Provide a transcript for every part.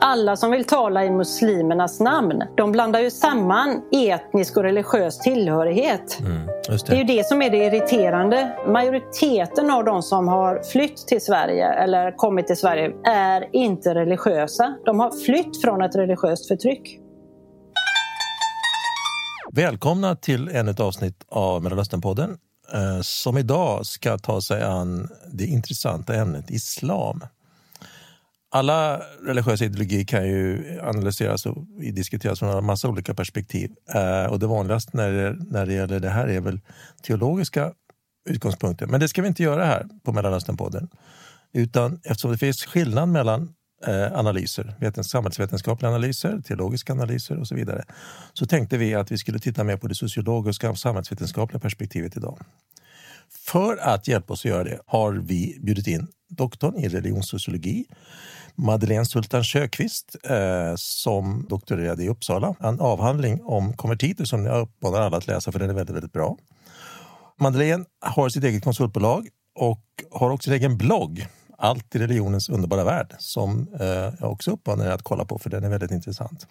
Alla som vill tala i muslimernas namn, de blandar ju samman etnisk och religiös tillhörighet. Mm, det. det. är ju det som är det irriterande. Majoriteten av de som har flytt till Sverige eller kommit till Sverige är inte religiösa. De har flytt från ett religiöst förtryck. Välkomna till ännu ett avsnitt av Mellanösternpodden eh, som idag ska ta sig an det intressanta ämnet islam alla religiösa ideologier kan ju analyseras och diskuteras från en massa olika perspektiv. Eh, och det vanligaste när det, när det gäller det här är väl teologiska utgångspunkter. Men det ska vi inte göra här på Mellanösternpodden. Utan eftersom det finns skillnad mellan eh, analyser, samhällsvetenskapliga analyser, teologiska analyser och så vidare, så tänkte vi att vi skulle titta mer på det sociologiska och samhällsvetenskapliga perspektivet idag. För att hjälpa oss att göra det har vi bjudit in doktorn i religionssociologi Madeleine Sultan Sjöqvist eh, som doktorerade i Uppsala. En avhandling om konvertiter som jag uppmanar alla att läsa för den är väldigt, väldigt bra. Madeleine har sitt eget konsultbolag och har också sin egen blogg allt i religionens underbara värld som eh, jag också uppmanar er att kolla på för den är väldigt intressant.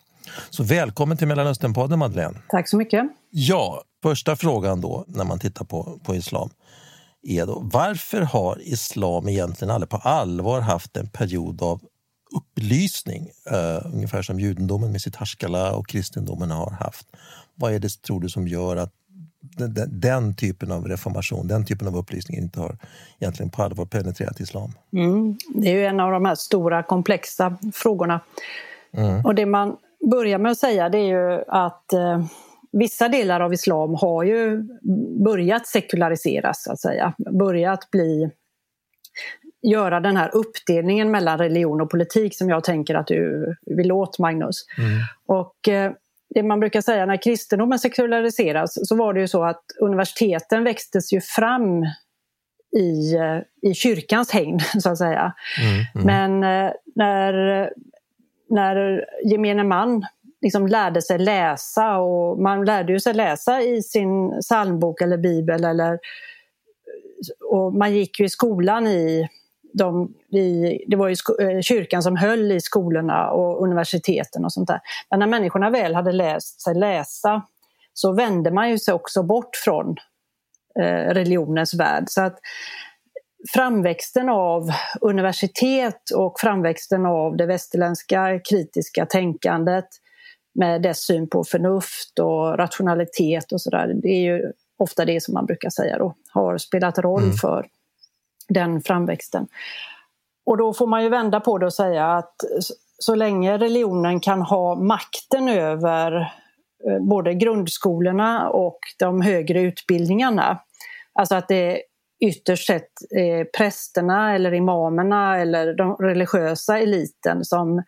Så välkommen till Mellanösternpodden Madeleine. Tack så mycket. Ja, första frågan då när man tittar på, på islam är då varför har islam egentligen aldrig på allvar haft en period av upplysning, uh, ungefär som judendomen med sitt Haskala och kristendomen har haft. Vad är det, tror du, som gör att den, den, typen av reformation, den typen av upplysning inte har egentligen på allvar penetrerat islam? Mm, det är ju en av de här stora komplexa frågorna. Mm. Och det man börjar med att säga det är ju att eh, vissa delar av islam har ju börjat sekulariseras, så att säga. Börjat bli göra den här uppdelningen mellan religion och politik som jag tänker att du vill åt, Magnus. Mm. Och eh, det man brukar säga när kristendomen sekulariseras så var det ju så att universiteten växtes ju fram i, eh, i kyrkans hägn, så att säga. Mm, mm. Men eh, när, när gemene man liksom lärde sig läsa och man lärde ju sig läsa i sin psalmbok eller bibel eller och man gick ju i skolan i de, vi, det var ju eh, kyrkan som höll i skolorna och universiteten och sånt där. Men när människorna väl hade läst sig läsa så vände man ju sig också bort från eh, religionens värld. Så att framväxten av universitet och framväxten av det västerländska kritiska tänkandet med dess syn på förnuft och rationalitet och sådär. Det är ju ofta det som man brukar säga då, har spelat roll mm. för den framväxten. Och då får man ju vända på det och säga att så länge religionen kan ha makten över eh, både grundskolorna och de högre utbildningarna, alltså att det ytterst sett är prästerna eller imamerna eller den religiösa eliten som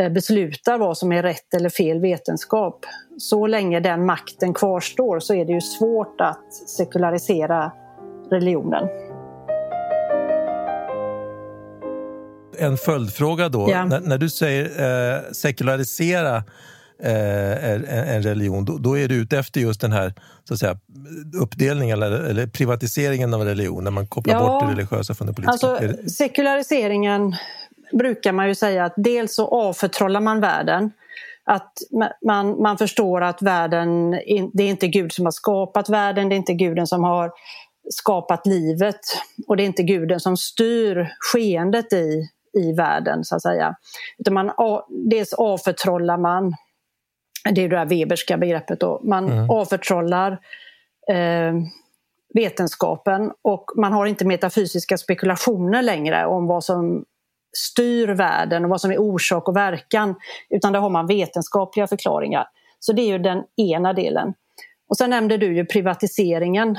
eh, beslutar vad som är rätt eller fel vetenskap. Så länge den makten kvarstår så är det ju svårt att sekularisera religionen. En följdfråga då. Ja. När, när, du säger eh, sekularisera eh, en religion, då, då, är du ute efter just den här så att säga, uppdelningen eller, eller privatiseringen av religion, när man kopplar ja, bort det religiösa från det politiska? Alltså, sekulariseringen brukar man ju säga att dels så avförtrollar man världen att man, man förstår att världen, det är inte Gud som har skapat världen, det är inte guden som har skapat livet och det är inte guden som styr skeendet i i världen så att säga. Utan man, dels avförtrollar man, det är det där Weberska begreppet då, man mm. avförtrollar eh, vetenskapen och man har inte metafysiska spekulationer längre om vad som styr världen och vad som är orsak och verkan utan där har man vetenskapliga förklaringar. Så det är ju den ena delen. Och sen nämnde du ju privatiseringen.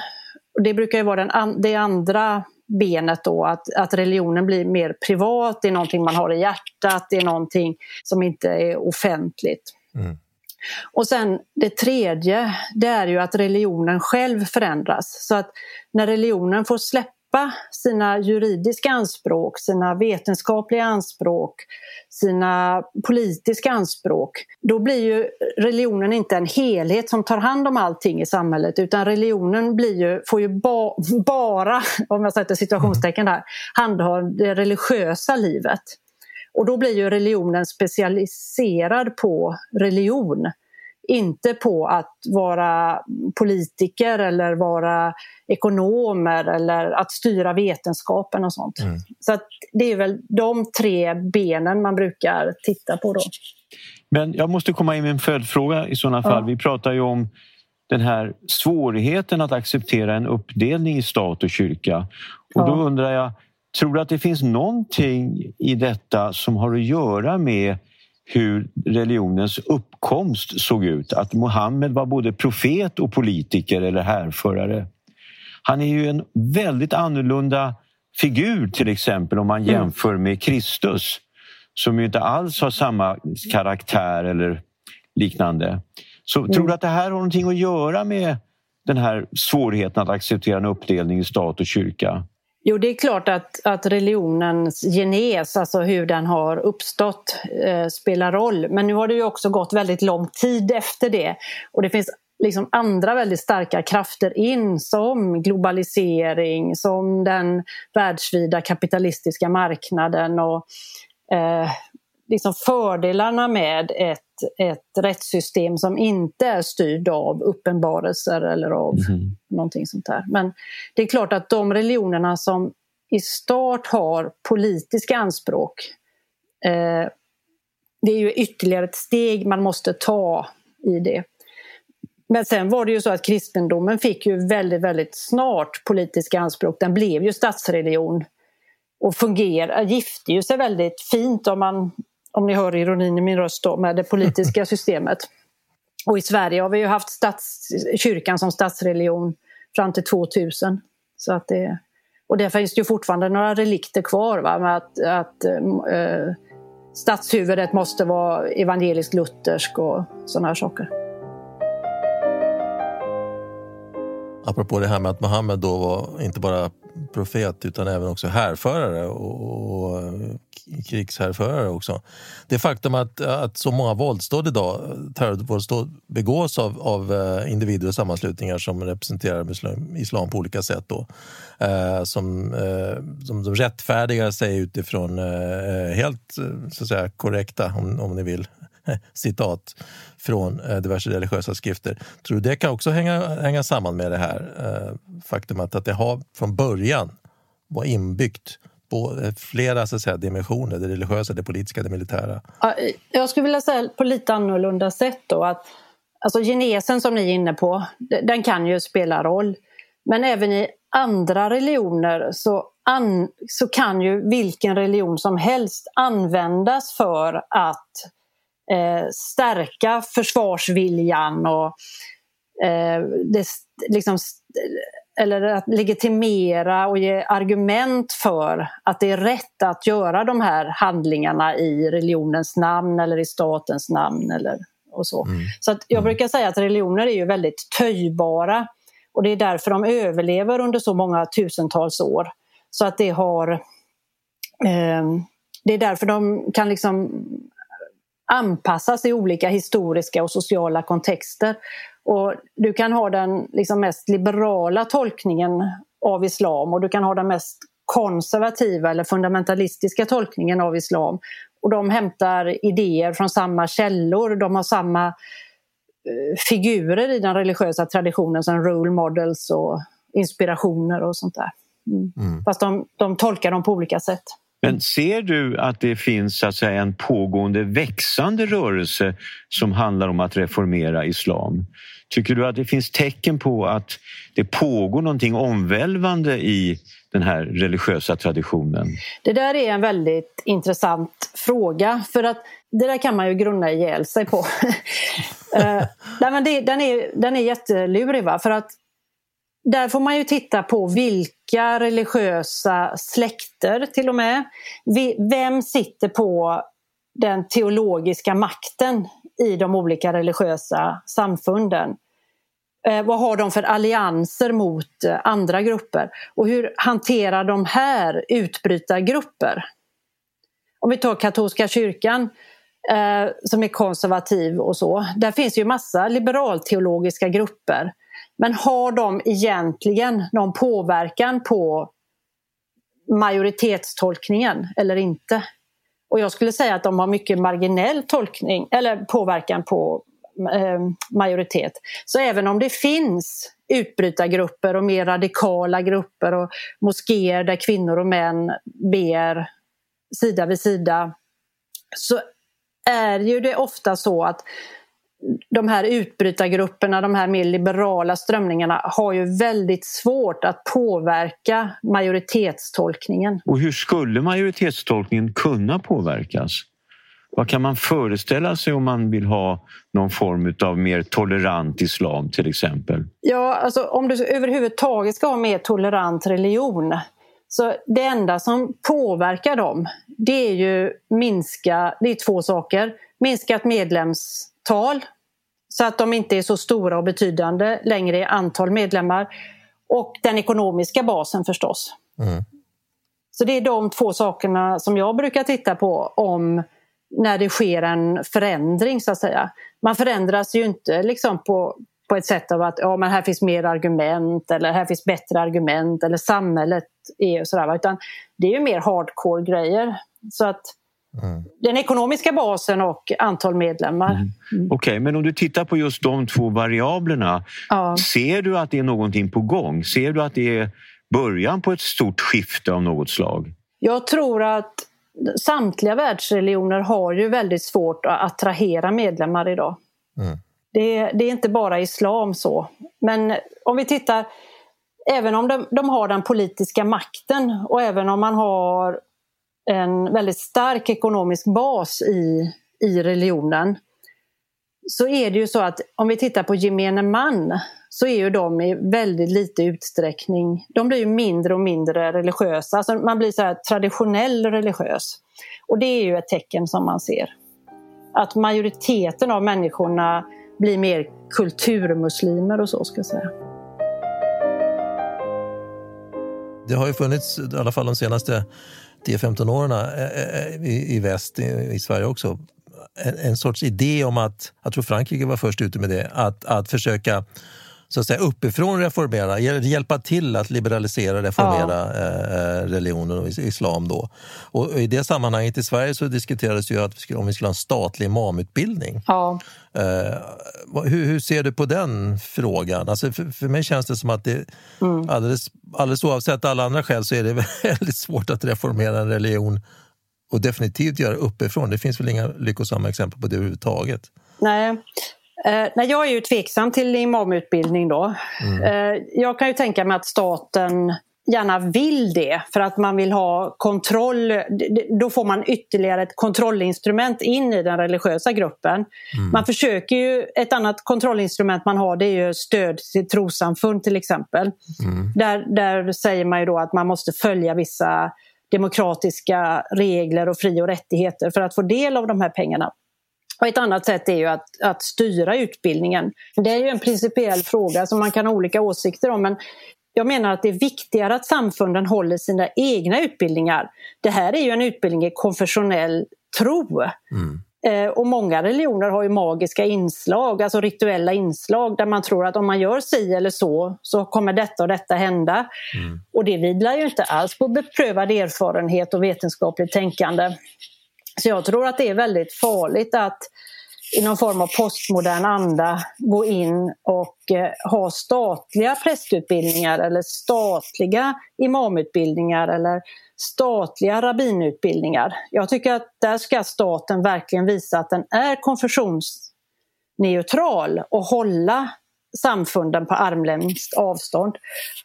Det brukar ju vara den, det andra benet då att, att religionen blir mer privat, det är någonting man har i hjärtat, det är någonting som inte är offentligt. Mm. Och sen det tredje, det är ju att religionen själv förändras. Så att när religionen får släppa släppa sina juridiska anspråk, sina vetenskapliga anspråk, sina politiska anspråk, då blir ju religionen inte en helhet som tar hand om allting i samhället utan religionen blir ju, får ju ba, bara, om jag sätter situationstecken där, handha det religiösa livet. Och då blir ju religionen specialiserad på religion. Inte på att vara politiker eller vara ekonomer eller att styra vetenskapen och sånt. Mm. Så det är väl de tre benen man brukar titta på då. Men jag måste komma in med en följdfråga i sådana fall. Ja. Vi pratar ju om den här svårigheten att acceptera en uppdelning i stat och kyrka. Och då undrar jag, tror du att det finns någonting i detta som har att göra med hur religionens uppkomst såg ut? Att Muhammed var både profet och politiker eller härförare. Han är ju en väldigt annorlunda figur till exempel om man mm. jämför med Kristus som ju inte alls har samma karaktär eller liknande. Så mm. tror du att det här har någonting att göra med den här svårigheten att acceptera en uppdelning i stat och kyrka? Jo, det är klart att, att religionens genes, alltså hur den har uppstått, eh, spelar roll. Men nu har det ju också gått väldigt lång tid efter det. Och det finns liksom andra väldigt starka krafter in som globalisering, som den världsvida kapitalistiska marknaden och eh, liksom fördelarna med ett, ett rättssystem som inte är styrd av uppenbarelser eller av mm. någonting sånt där. Men det är klart att de religionerna som i start har politiska anspråk eh, det är ju ytterligare ett steg man måste ta i det. Men sen var det ju så att kristendomen fick ju väldigt, väldigt snart politiska anspråk. Den blev ju statsreligion och fungerar, gifte ju sig väldigt fint om man om ni hör ironin i min röst då, med det politiska systemet. Och i Sverige har vi ju haft stats, kyrkan som statsreligion fram till 2000. Så att det, och där finns det ju fortfarande några relikter kvar va? med att, att äh, statshuvudet måste vara evangelisk luthersk och sådana här saker. Apropå det här med att Muhammed då var inte bara profet utan även också härförare och, och krigshärförare också. Det faktum att, att så många våldsdåd idag, terrorvåldsdåd begås av, av eh, individer och sammanslutningar som representerar islam, islam på olika sätt. Då, eh, som, eh, som de rättfärdigar sig utifrån eh, eh helt eh, så att säga, korrekta, om, om ni vill, citat från eh, diverse religiösa skrifter. Tror du det kan också hänga, hänga samman med det här eh, faktumet att det har från början var inbyggt på eh, flera så att säga, dimensioner, det religiösa, det politiska, det militära? Jag skulle vilja säga på lite annorlunda sätt då att alltså genesen som ni är inne på, den kan ju spela roll. Men även i andra religioner så, an, så kan ju vilken religion som helst användas för att eh, stärka försvarsviljan och eh, det, liksom, eller att legitimera och ge argument för att det är rätt att göra de här handlingarna i religionens namn eller i statens namn eller och så. Mm. Så att jag mm. brukar säga att religioner är ju väldigt töjbara och det är därför de överlever under så många tusentals år. Så att det har eh, det är därför de kan liksom anpassas i olika historiska och sociala kontexter. Och du kan ha den liksom mest liberala tolkningen av islam och du kan ha den mest konservativa eller fundamentalistiska tolkningen av islam. Och de hämtar idéer från samma källor, de har samma eh, figurer i den religiösa traditionen som role models och inspirationer och sånt där. Mm. Mm. Fast de, de tolkar dem på olika sätt. Men ser du att det finns så att säga, en pågående växande rörelse som handlar om att reformera islam? Tycker du att det finns tecken på att det pågår någonting omvälvande i den här religiösa traditionen? Det där är en väldigt intressant fråga för att det där kan man ju grunna ihjäl sig på. uh, det, den, är, den är jättelurig va? för att där får man ju titta på vilka religiösa släkter till och med. Vem sitter på den teologiska makten i de olika religiösa samfunden? Eh, vad har de för allianser mot eh, andra grupper? Och hur hanterar de här utbrytargrupper? Om vi tar katolska kyrkan eh, som är konservativ och så. Där finns ju massa liberalteologiska grupper men har de egentligen någon påverkan på majoritetstolkningen eller inte? Och jag skulle säga att de har mycket marginell tolkning eller påverkan på eh, majoritet. Så även om det finns utbrytargrupper och mer radikala grupper och moskéer där kvinnor och män ber sida vid sida så är ju det ofta så att de här utbrytargrupperna, de här mer liberala strömningarna har ju väldigt svårt att påverka majoritetstolkningen. Och hur skulle majoritetstolkningen kunna påverkas? Vad kan man föreställa sig om man vill ha någon form av mer tolerant islam till exempel? Ja, alltså om du överhuvudtaget ska ha mer tolerant religion så det enda som påverkar dem det är ju minska, det är två saker. Minskat medlemstal så att de inte är så stora och betydande längre i antal medlemmar. Och den ekonomiska basen förstås. Mm. Så det är de två sakerna som jag brukar titta på om när det sker en förändring så att säga. Man förändras ju inte liksom på, på ett sätt av att ja, men här finns mer argument eller här finns bättre argument eller samhället är sådär. Utan det är ju mer hardcore grejer. Så att mm. Den ekonomiska basen och antal medlemmar. Mm. Mm. Okej, okay, men om du tittar på just de två variablerna. Ja. Ser du att det är någonting på gång? Ser du att det är början på ett stort skifte av något slag? Jag tror att samtliga världsreligioner har ju väldigt svårt att attrahera medlemmar idag. Mm. Det, det, är inte bara islam så. Men om vi tittar, även om de, de har den politiska makten och även om man har en väldigt stark ekonomisk bas i, i religionen så är det ju så att om vi tittar på gemene man så är ju de i väldigt lite utsträckning, de blir ju mindre och mindre religiösa. Alltså man blir så traditionell religiös. Och det är ju ett tecken som man ser. Att majoriteten av människorna blir mer kulturmuslimer och så ska jag säga. Det har ju funnits, i alla fall de senaste 10-15 åren eh, eh, i, i väst, i, i Sverige också, en, en, sorts idé om att, jag tror Frankrike var först ute med det, att, att försöka så att säga, uppifrån reformera, hjälpa till att liberalisera, reformera ja. eh, religionen och islam. Då. Och I det sammanhanget i Sverige så diskuterades ju att vi skulle, om vi skulle ha en statlig imamutbildning. Ja. Eh, hur, hur, ser du på den frågan? Alltså för, för mig känns det som att det, mm. alldeles, alldeles oavsett alla andra skäl så är det väldigt svårt att reformera en religion och definitivt göra uppifrån. Det finns väl inga lyckosamma exempel på det överhuvudtaget. Nej, Eh, nej, jag är ju tveksam till imamutbildning då. Mm. Eh, jag kan ju tänka mig att staten gärna vill det för att man vill ha kontroll. Då får man ytterligare ett kontrollinstrument in i den religiösa gruppen. Mm. Man försöker ju, ett annat kontrollinstrument man har det är ju stöd till trossamfund till exempel. Mm. Där, där säger man ju då att man måste följa vissa demokratiska regler och fri och rättigheter för att få del av de här pengarna. Och ett annat sätt är ju att, att styra utbildningen. Det är ju en principiell fråga som man kan ha olika åsikter om men jag menar att det är viktigare att samfunden håller sina egna utbildningar. Det här är ju en utbildning i konfessionell tro. Mm. Eh, och många religioner har ju magiska inslag, alltså rituella inslag där man tror att om man gör si eller så så kommer detta och detta hända. Mm. Och det vilar ju inte alls på beprövad erfarenhet och vetenskapligt tänkande. Så jag tror att det är väldigt farligt att i någon form av postmodern anda gå in och eh, ha statliga prästutbildningar eller statliga imamutbildningar eller statliga rabbinutbildningar. Jag tycker att där ska staten verkligen visa att den är konfessionsneutral och hålla samfunden på armlängds avstånd.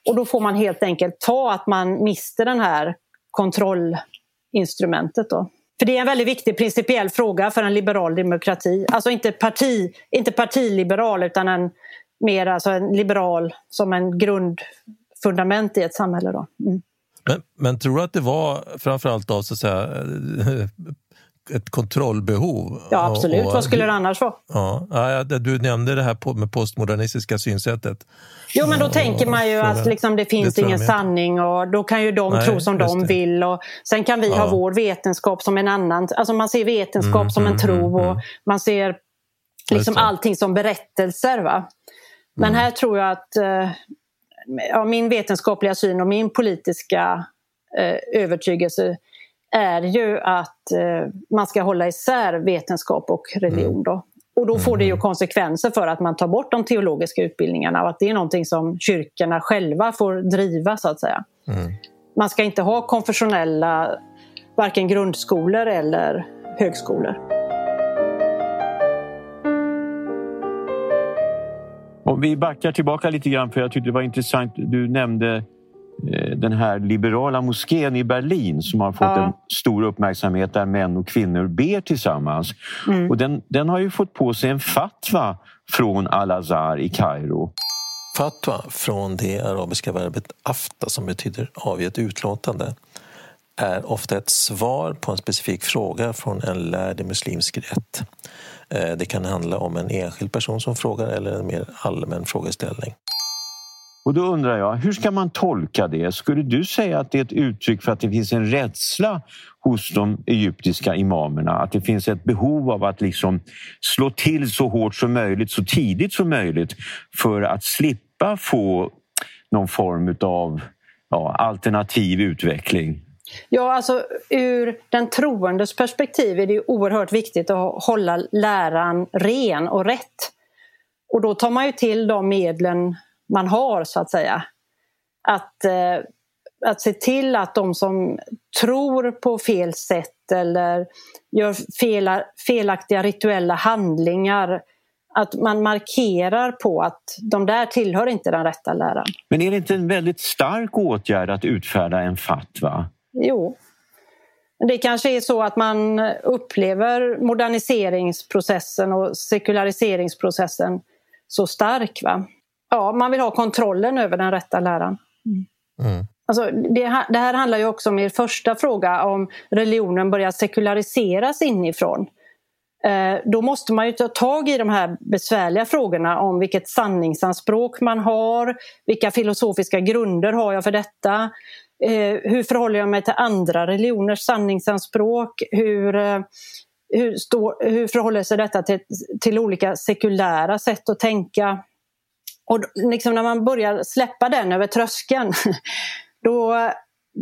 Och då får man helt enkelt ta att man mister det här kontrollinstrumentet. Då. För det är en väldigt viktig principiell fråga för en liberal demokrati. Alltså inte, parti, inte partiliberal utan en mer alltså en liberal som en grundfundament i ett samhälle. Då. Mm. Men, men, tror du att det var framförallt av så att säga, ett kontrollbehov. Ja, absolut. Och, Vad skulle det annars vara? Ja, du nämnde det här med postmodernistiska synsättet. Jo, men då och, tänker man ju att liksom, det finns det ingen sanning och då kan ju de Nej, tro som de vill. Och sen kan vi ja. ha vår vetenskap som en annan. Alltså man ser vetenskap mm, som en mm, tro mm, och mm. man ser liksom allting som berättelser. Va? Men mm. här tror jag att eh, ja, min vetenskapliga syn och min politiska eh, övertygelse är ju att eh, man ska hålla isär vetenskap och religion. Mm. Då. Och då får det ju mm. konsekvenser för att man tar bort de teologiska utbildningarna och att det är någonting som kyrkorna själva får driva så att säga. Mm. Man ska inte ha konfessionella varken grundskolor eller högskolor. Om vi backar tillbaka lite grann för jag tyckte det var intressant. Du nämnde den här liberala moskén i Berlin som har fått ja. en stor uppmärksamhet där män och kvinnor ber tillsammans. Mm. Och den, den har ju fått på sig en fatwa från Al-Azhar i Kairo. Fatwa från det arabiska verbet afta som betyder avge ett utlåtande är ofta ett svar på en specifik fråga från en lärd i muslimsk rätt. Eh, det kan handla om en enskild person som frågar eller en mer allmän frågeställning. Och då undrar jag, hur ska man tolka det? Skulle du säga att det är ett uttryck för att det finns en rädsla hos de egyptiska imamerna? Att det finns ett behov av att liksom slå till så hårt som möjligt, så tidigt som möjligt för att slippa få någon form av ja, alternativ utveckling? Ja, alltså ur den troendes perspektiv är det oerhört viktigt att hålla läran ren och rätt. Och då tar man ju till de medlen man har så att säga. Att, eh, att se till att de som tror på fel sätt eller gör fel, felaktiga rituella handlingar att man markerar på att de där tillhör inte den rätta läran. Men är det inte en väldigt stark åtgärd att utfärda en fatwa? Jo. Det kanske är så att man upplever moderniseringsprocessen och sekulariseringsprocessen så stark. Va? Ja, man vill ha kontrollen över den rätta läran. Mm. Alltså, det, det, här handlar ju också om er första fråga om religionen börjar sekulariseras inifrån. Eh, då måste man ju ta tag i de här besvärliga frågorna om vilket sanningsanspråk man har, vilka filosofiska grunder har jag för detta? Eh, hur förhåller jag mig till andra religioners sanningsanspråk? Hur, eh, hur, stå, hur förhåller sig detta till, till olika sekulära sätt att tänka? Och liksom när man börjar släppa den över tröskeln då,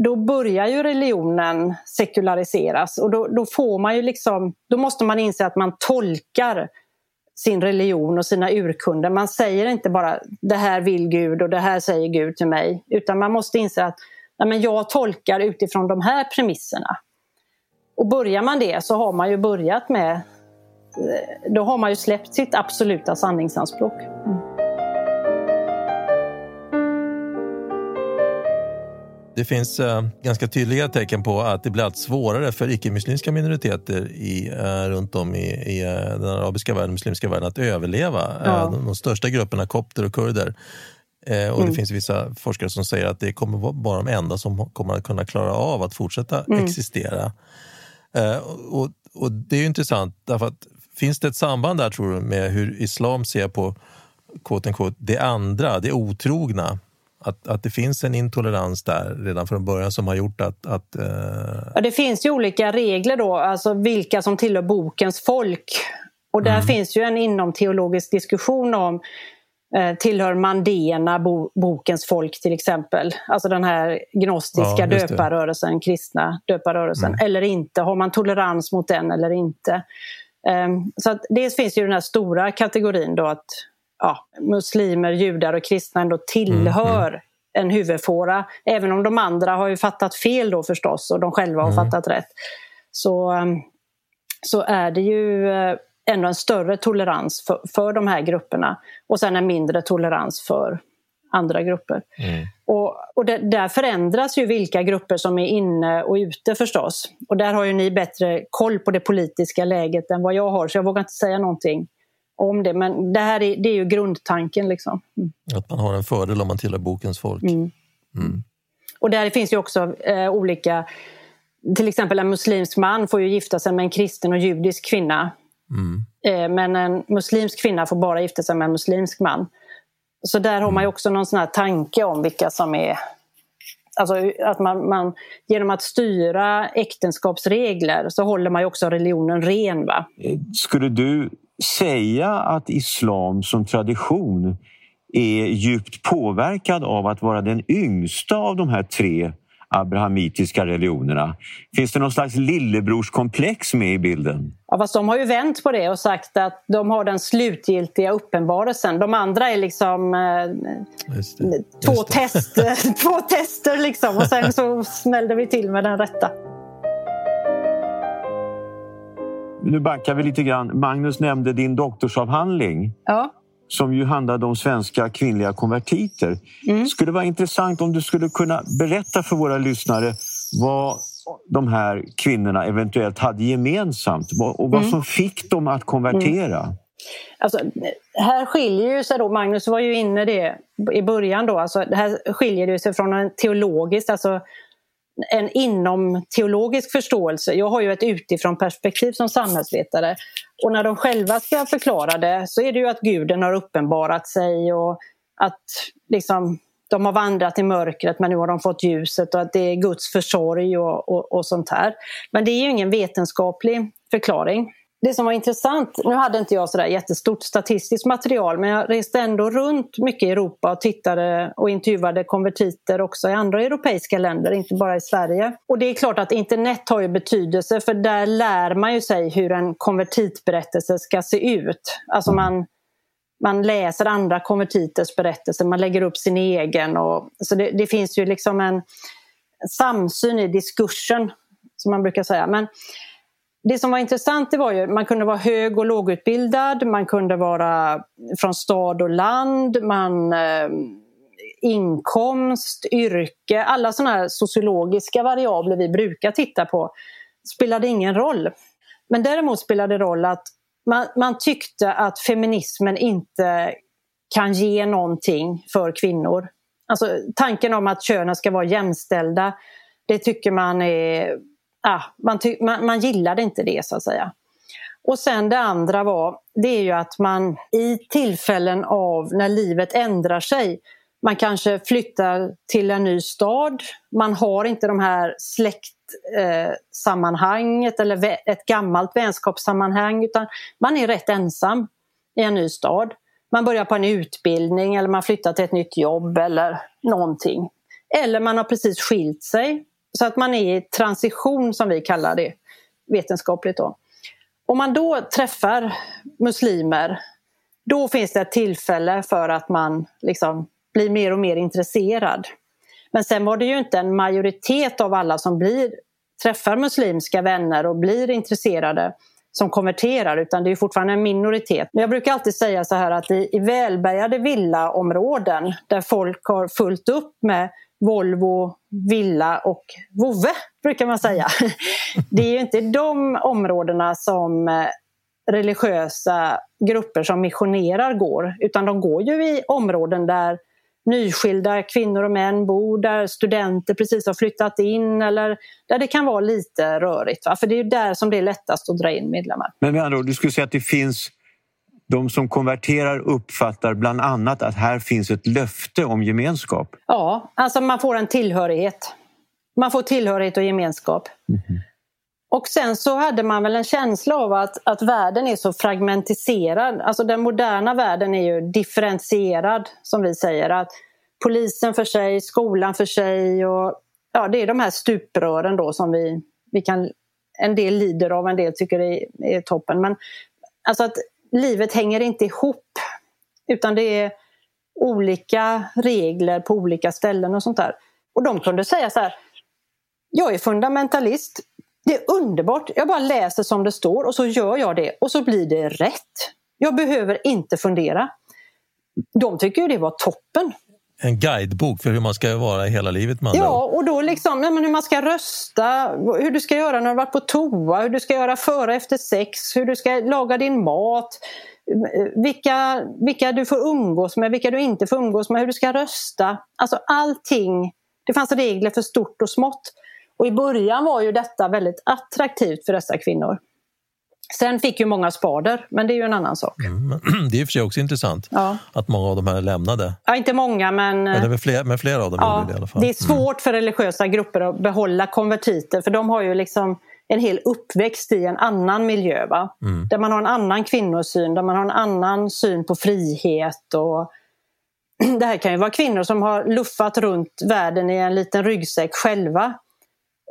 då börjar ju religionen sekulariseras och då, då, får man ju liksom, då måste man inse att man tolkar sin religion och sina urkunder. Man säger inte bara det här vill Gud och det här säger Gud till mig utan man måste inse att nej, men jag tolkar utifrån de här premisserna. Och börjar man det så har man ju börjat med, eh, då har man ju släppt sitt absoluta sanningsanspråk. Mm. Det finns uh, ganska tydliga tecken på att det blir allt svårare för icke-muslimska minoriteter i, uh, runt om i, i uh, den arabiska världen, muslimska världen att överleva. Ja. De, de, största grupperna, kopter och kurder, Eh, och mm. Det finns vissa forskare som säger att det kommer vara de enda som kommer att kunna klara av att fortsätta mm. existera. Eh, och, och, Det är intressant, därför att finns det ett samband där tror du med hur islam ser på quote quote, det andra, det otrogna? Att, att det finns en intolerans där redan från början som har gjort att... att eh... ja, det finns ju olika regler då, alltså vilka som tillhör bokens folk. Och där mm. finns ju en inomteologisk diskussion om Eh, tillhör Mandena, bo, bokens folk till exempel. Alltså den här gnostiska ja, döparrörelsen, kristna döparrörelsen. Mm. Eller inte, har man tolerans mot den eller inte? Um, så att dels finns ju den här stora kategorin då att ja, muslimer, judar och kristna ändå tillhör mm, mm. en huvudfåra. Även om de andra har ju fattat fel då förstås och de själva har mm. fattat rätt. Så, um, så är det ju uh, ändå en större tolerans för, för de här grupperna och sen en mindre tolerans för andra grupper. Mm. Och, och det, där förändras ju vilka grupper som är inne och ute förstås. Och där har ju ni bättre koll på det politiska läget än vad jag har så jag vågar inte säga någonting om det. Men det här är, det är ju grundtanken. Liksom. Mm. Att man har en fördel om man tillhör bokens folk. Mm. Mm. Och där finns ju också eh, olika till exempel en muslimsk man får ju gifta sig med en kristen och judisk kvinna. Mm. Eh, men en muslimsk kvinna får bara gifta sig med en muslimsk man. Så där har man ju mm. också någon sån här tanke om vilka som är... Alltså att man, man, genom att styra äktenskapsregler så håller man ju också religionen ren. Va? Skulle du säga att islam som tradition är djupt påverkad av att vara den yngsta av de här tre abrahamitiska religionerna. Finns det någon slags lillebrorskomplex med i bilden? Ja, fast de har ju vänt på det och sagt att de har den slutgiltiga uppenbarelsen. De andra är liksom eh. Två, test, två tester liksom och sen så smällde vi till med den rätta. Nu backar vi lite grann. Magnus nämnde din doktorsavhandling. Ja som ju handlade om svenska kvinnliga konvertiter. Mm. skulle vara intressant om du skulle kunna berätta för våra lyssnare vad de här kvinnorna eventuellt hade gemensamt och vad mm. som fick dem att konvertera. Mm. Alltså, här skiljer ju sig då, Magnus var ju inne det i början då, alltså, här skiljer det sig från en teologisk, alltså en inom teologisk förståelse. Jag har ju ett utifrån perspektiv som samhällsvetare. Och när de själva ska förklara det så är det ju att guden har uppenbarat sig och att liksom, de har vandrat i mörkret men nu har de fått ljuset och att det är Guds försorg och, och, och sånt här. Men det är ju ingen vetenskaplig förklaring det som var intressant, nu hade inte jag sådär jättestort statistiskt material men jag reste ändå runt mycket i Europa och tittade och intervjuade konvertiter också i andra europeiska länder, inte bara i Sverige. Och det är klart att internet har ju betydelse för där lär man ju sig hur en konvertitberättelse ska se ut. Alltså man, man läser andra konvertiters berättelser, man lägger upp sin egen. Och, så det, det finns ju liksom en samsyn i diskursen, som man brukar säga. Men det som var intressant det var ju man kunde vara hög och lågutbildad, man kunde vara från stad och land, man, eh, inkomst, yrke, alla sådana här sociologiska variabler vi brukar titta på spelade ingen roll. Men däremot spelade det roll att man, man tyckte att feminismen inte kan ge någonting för kvinnor. Alltså tanken om att könen ska vara jämställda, det tycker man är ah, man, man, man gillade inte det så att säga. Och sen det andra var, det är ju att man i tillfällen av när livet ändrar sig, man kanske flyttar till en ny stad, man har inte de här släktsammanhanget eh, eller ett gammalt vänskapssammanhang utan man är rätt ensam i en ny stad. Man börjar på en utbildning eller man flyttar till ett nytt jobb eller någonting. Eller man har precis skilt sig så att man är i transition som vi kallar det vetenskapligt. Då. Om man då träffar muslimer då finns det ett tillfälle för att man liksom blir mer och mer intresserad. Men sen var det ju inte en majoritet av alla som blir, träffar muslimska vänner och blir intresserade som konverterar utan det är fortfarande en minoritet. Men jag brukar alltid säga så här att i, i välbärgade villaområden där folk har fullt upp med Volvo, villa och vovve brukar man säga. Det är ju inte de områdena som eh, religiösa grupper som missionerar går utan de går ju i områden där nyskilda kvinnor och män bor, där studenter precis har flyttat in eller där det kan vara lite rörigt. Va? För det är ju där som det är lättast att dra in medlemmar. Men med andra ord, du skulle säga att det finns de som konverterar uppfattar bland annat att här finns ett löfte om gemenskap. Ja, alltså man får en tillhörighet. Man får tillhörighet och gemenskap. Mm. Och sen så hade man väl en känsla av att, att världen är så fragmentiserad. Alltså den moderna världen är ju differentierad som vi säger. Att polisen för sig, skolan för sig och ja, det är de här stuprören då som vi, vi kan en del lider av, en del tycker det är, är toppen. Men alltså att livet hänger inte ihop. Utan det är olika regler på olika ställen och sånt där. Och de kunde säga så här, jag är fundamentalist, det är underbart, jag bara läser som det står och så gör jag det och så blir det rätt. Jag behöver inte fundera. De tycker ju det var toppen en guidebok för hur man ska vara hela livet med Ja, och då liksom nej, men hur man ska rösta, hur du ska göra när du varit på toa, hur du ska göra före efter sex, hur du ska laga din mat, vilka, vilka du får umgås med, vilka du inte får umgås med, hur du ska rösta. Alltså allting. Det fanns regler för stort och smått. Och i början var ju detta väldigt attraktivt för dessa kvinnor. Sen fick ju många spader, men det är ju en annan sak. Mm, det är i och för sig också intressant ja. att många av de här lämnade. Ja, inte många, men... Men, det fler, men flera av dem ja, det i alla fall. Det är svårt mm. för religiösa grupper att behålla konvertiter, för de har ju liksom en hel uppväxt i en annan miljö. Va? Mm. Där man har en annan kvinnosyn, där man har en annan syn på frihet. Och det här kan ju vara kvinnor som har luffat runt världen i en liten ryggsäck själva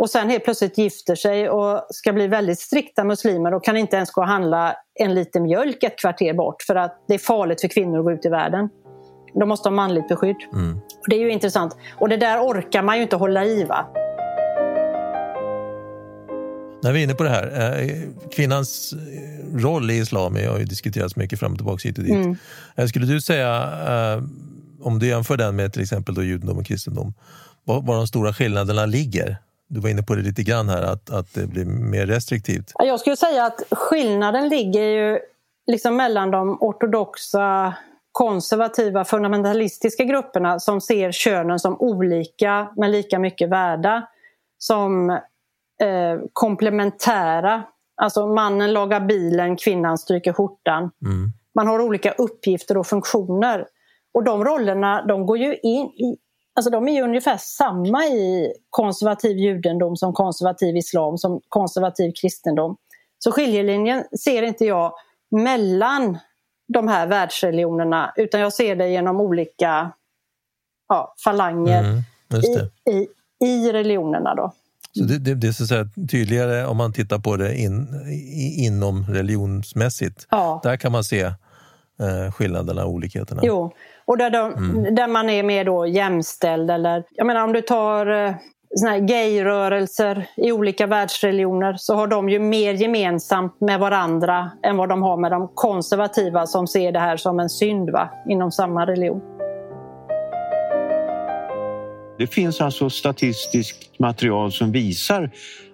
och sen helt plötsligt gifter sig och ska bli väldigt strikta muslimer och kan inte ens gå och handla en liter mjölk ett kvarter bort för att det är farligt för kvinnor att gå ut i världen. De måste ha manligt beskydd. Mm. Det är ju intressant. Och det där orkar man ju inte hålla i. Va? När vi är inne på det här, eh, kvinnans eh, roll i islam har ju diskuterats mycket fram och tillbaka hit och dit. Mm. Eh, skulle du säga, om du jämför den med till exempel då judendom och kristendom, var de stora skillnaderna ligger? Du var inne på det lite grann här, att, att det blir mer restriktivt. Jag skulle säga att skillnaden ligger ju liksom mellan de ortodoxa konservativa fundamentalistiska grupperna som ser könen som olika men lika mycket värda. Som eh, komplementära. Alltså mannen lagar bilen, kvinnan stryker skjortan. Mm. Man har olika uppgifter och funktioner. Och de rollerna de går ju in alltså de är ju ungefär samma i konservativ judendom som konservativ islam, som konservativ kristendom. Så skiljelinjen ser inte jag mellan de här världsreligionerna utan jag ser det genom olika ja, falanger mm, i, i, i religionerna. Då. Så det, det, det, är så att säga tydligare om man tittar på det in, inom religionsmässigt. Ja. Där kan man se eh, skillnaderna och olikheterna. Jo, och där, de, mm. där man är mer då jämställd. Eller, jag menar om du tar eh, såna här gayrörelser i olika världsreligioner så har de ju mer gemensamt med varandra än vad de har med de konservativa som ser det här som en synd va? inom samma religion. Det finns alltså statistiskt material som visar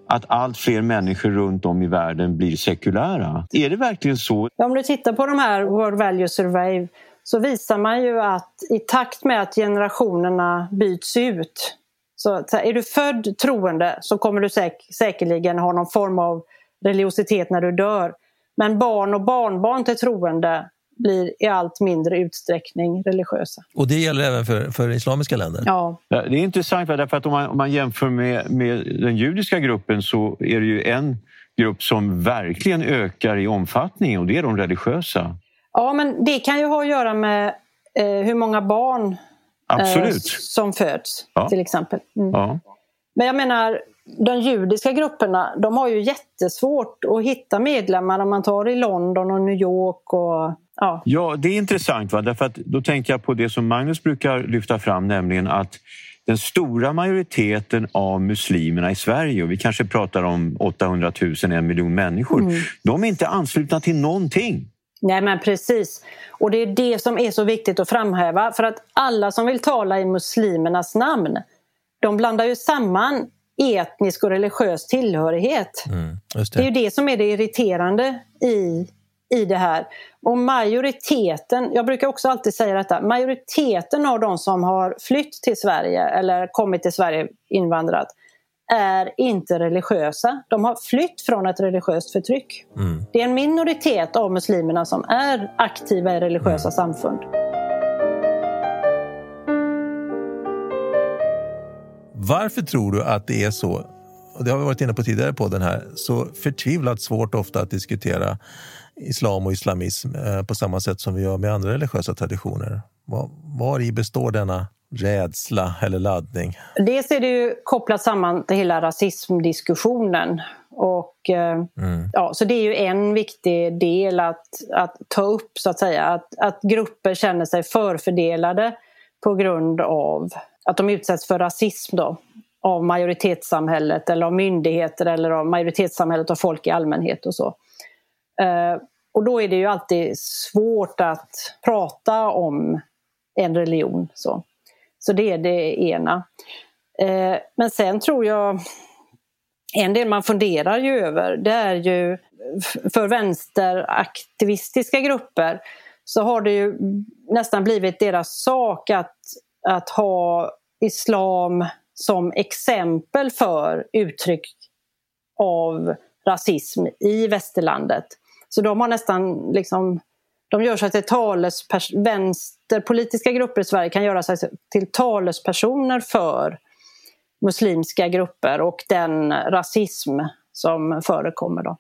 att allt fler människor runt om i världen blir sekulära. Är det verkligen så? Om du tittar på de här World Value Survey så visar man ju att i takt med att generationerna byts ut så är du född troende så kommer du säk säkerligen ha någon form av religiositet när du dör. Men barn och barnbarn till troende blir i allt mindre utsträckning religiösa. Och det gäller även för, för islamiska länder? Ja. Det är intressant därför att om man, om man jämför med, med den judiska gruppen så är det ju en grupp som verkligen ökar i omfattning och det är de religiösa. Ja, men det kan ju ha att göra med eh, hur många barn eh, som föds ja. till exempel. Mm. Ja. Men jag menar, de judiska grupperna de har ju jättesvårt att hitta medlemmar om man tar i London och New York och Ja. ja, det är intressant. Va? Därför att då tänker jag på det som Magnus brukar lyfta fram, nämligen att den stora majoriteten av muslimerna i Sverige, och vi kanske pratar om 800 000, en miljon människor, mm. de är inte anslutna till någonting. Nej men precis. Och det är det som är så viktigt att framhäva. För att alla som vill tala i muslimernas namn, de blandar ju samman etnisk och religiös tillhörighet. Mm, det. det är ju det som är det irriterande i i det här. Och majoriteten, jag brukar också alltid säga detta, majoriteten av de som har flytt till Sverige eller kommit till Sverige invandrat är inte religiösa. De har flytt från ett religiöst förtryck. Mm. Det är en minoritet av muslimerna som är aktiva i religiösa mm. samfund. Varför tror du att det är så, och det har vi varit inne på tidigare på den här, så förtvivlat svårt ofta att diskutera islam och islamism eh, på samma sätt som vi gör med andra religiösa traditioner. Var, var i består denna rädsla eller laddning? Dels är det ju kopplat samman till hela rasismdiskussionen. Och, eh, mm. ja, så det är ju en viktig del att, att ta upp, så att säga. Att, att grupper känner sig förfördelade på grund av att de utsätts för rasism då, av majoritetssamhället eller av myndigheter eller av majoritetssamhället och folk i allmänhet och så. Eh, och då är det ju alltid svårt att prata om en religion. Så, så det är det ena. Eh, men sen tror jag en del man funderar ju över det är ju för vänsteraktivistiska grupper så har det ju nästan blivit deras sak att, att ha islam som exempel för uttryck av rasism i västerlandet. Så de har nästan liksom de gör sig till talespers vänsterpolitiska grupper i Sverige kan göra sig till talespersoner för muslimska grupper och den rasism som förekommer. Då.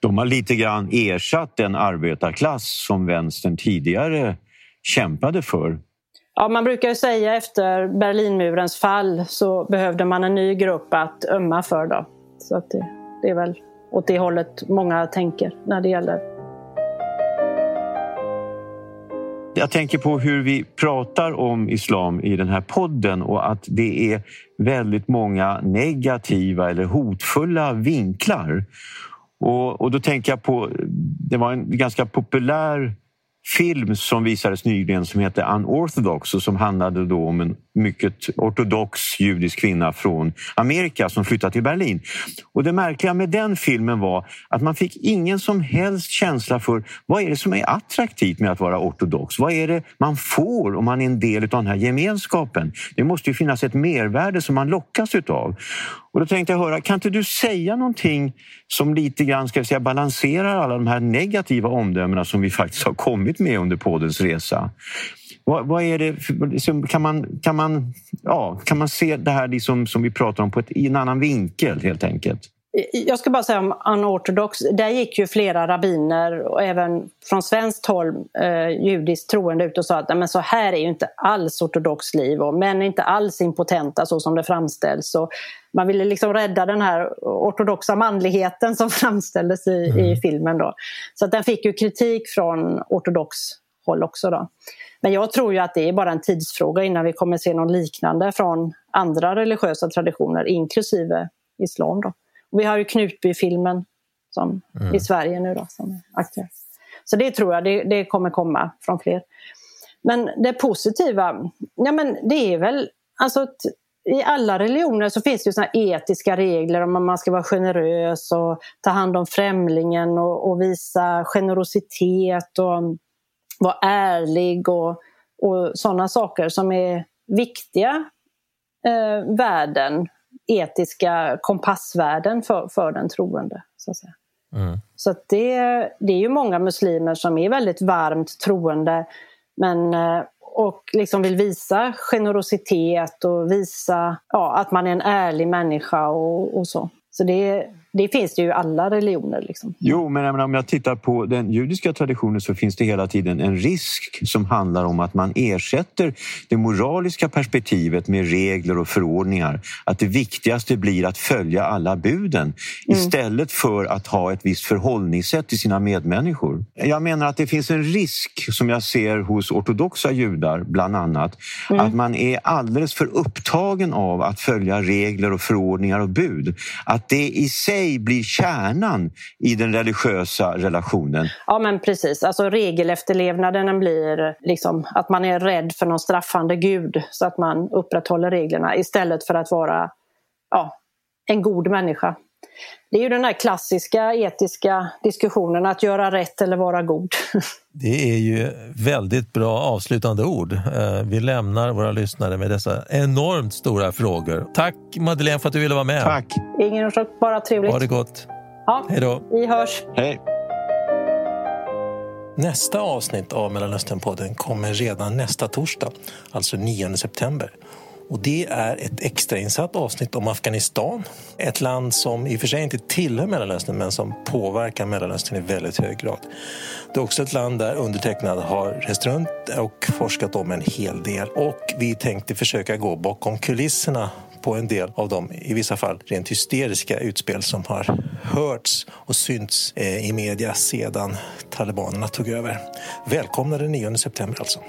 De har lite grann ersatt den arbetarklass som vänstern tidigare kämpade för. Ja, man brukar ju säga efter Berlinmurens fall så behövde man en ny grupp att ömma för. Då. Så att det, det är väl åt det hållet många tänker när det gäller Jag tänker på hur vi pratar om islam i den här podden och att det är väldigt många negativa eller hotfulla vinklar. Och, och då tänker jag på, det var en ganska populär film som visades nyligen som heter Unorthodox och som handlade då om en mycket ortodox judisk kvinna från Amerika som flyttade till Berlin. Och det märkliga med den filmen var att man fick ingen som helst känsla för vad är det som är attraktivt med att vara ortodox? Vad är det man får om man är en del av den här gemenskapen? Det måste ju finnas ett mervärde som man lockas utav. Och då tänkte jag höra, kan inte du säga någonting som lite grann ska säga, balanserar alla de här negativa omdömena som vi faktiskt har kommit med under poddens resa? Vad, vad är det, liksom, kan, man, kan, man, ja, kan man se det här liksom, som vi pratar om på ett, i en annan vinkel helt enkelt? Jag ska bara säga om unortodox, där gick ju flera rabbiner och även från svenskt håll eh, judiskt troende ut och sa att men så här är ju inte alls ortodox liv och män är inte alls impotenta så som det framställs. Och man ville liksom rädda den här ortodoxa manligheten som framställdes i, mm. i filmen. Då. Så att den fick ju kritik från ortodox håll också. Då. Men jag tror ju att det är bara en tidsfråga innan vi kommer se något liknande från andra religiösa traditioner inklusive islam. Då. Och vi har ju Knutby-filmen som, mm. i Sverige nu då, som är aktuell. Så det tror jag, det, det kommer komma från fler. Men det positiva, ja men det är väl alltså i alla religioner så finns det ju såna etiska regler om att man ska vara generös och ta hand om främlingen och, och visa generositet och vara ärlig och, och sådana saker som är viktiga eh, värden, etiska kompassvärden för, för den troende. Så, att. Mm. så att det, det är ju många muslimer som är väldigt varmt troende men, eh, och liksom vill visa generositet och visa ja, att man är en ärlig människa och, och så. Så det, det finns det ju i alla religioner. Liksom. Jo, men om jag tittar på den judiska traditionen så finns det hela tiden en risk som handlar om att man ersätter det moraliska perspektivet med regler och förordningar. Att det viktigaste blir att följa alla buden mm. istället för att ha ett visst förhållningssätt till sina medmänniskor. Jag menar att det finns en risk som jag ser hos ortodoxa judar bland annat, mm. att man är alldeles för upptagen av att följa regler och förordningar och bud. Att det i sig sig blir kärnan i den religiösa relationen. Ja men precis, alltså regelefterlevnaden blir liksom att man är rädd för någon straffande gud så att man upprätthåller reglerna istället för att vara ja, en god människa. Det är ju den här klassiska etiska diskussionen att göra rätt eller vara god. Det är ju väldigt bra avslutande ord. Eh, vi lämnar våra lyssnare med dessa enormt stora frågor. Tack Madeleine för att du ville vara med. Tack. Ingen orsak, bara trevligt. Ha det gott. Ja, Hej då. Vi hörs. Hej. Nästa avsnitt av Mellanösternpodden kommer redan nästa torsdag, alltså 9 september. Och det är ett extrainsatt avsnitt om Afghanistan. Ett land som i och för sig inte tillhör Mellanöstern men som påverkar Mellanöstern i väldigt hög grad. Det är också ett land där undertecknad har rest runt och forskat om en hel del. Och vi tänkte försöka gå bakom kulisserna på en del av de, i vissa fall, rent hysteriska utspel som har hörts och synts eh, i media sedan talibanerna tog över. Välkomna den 9 september alltså.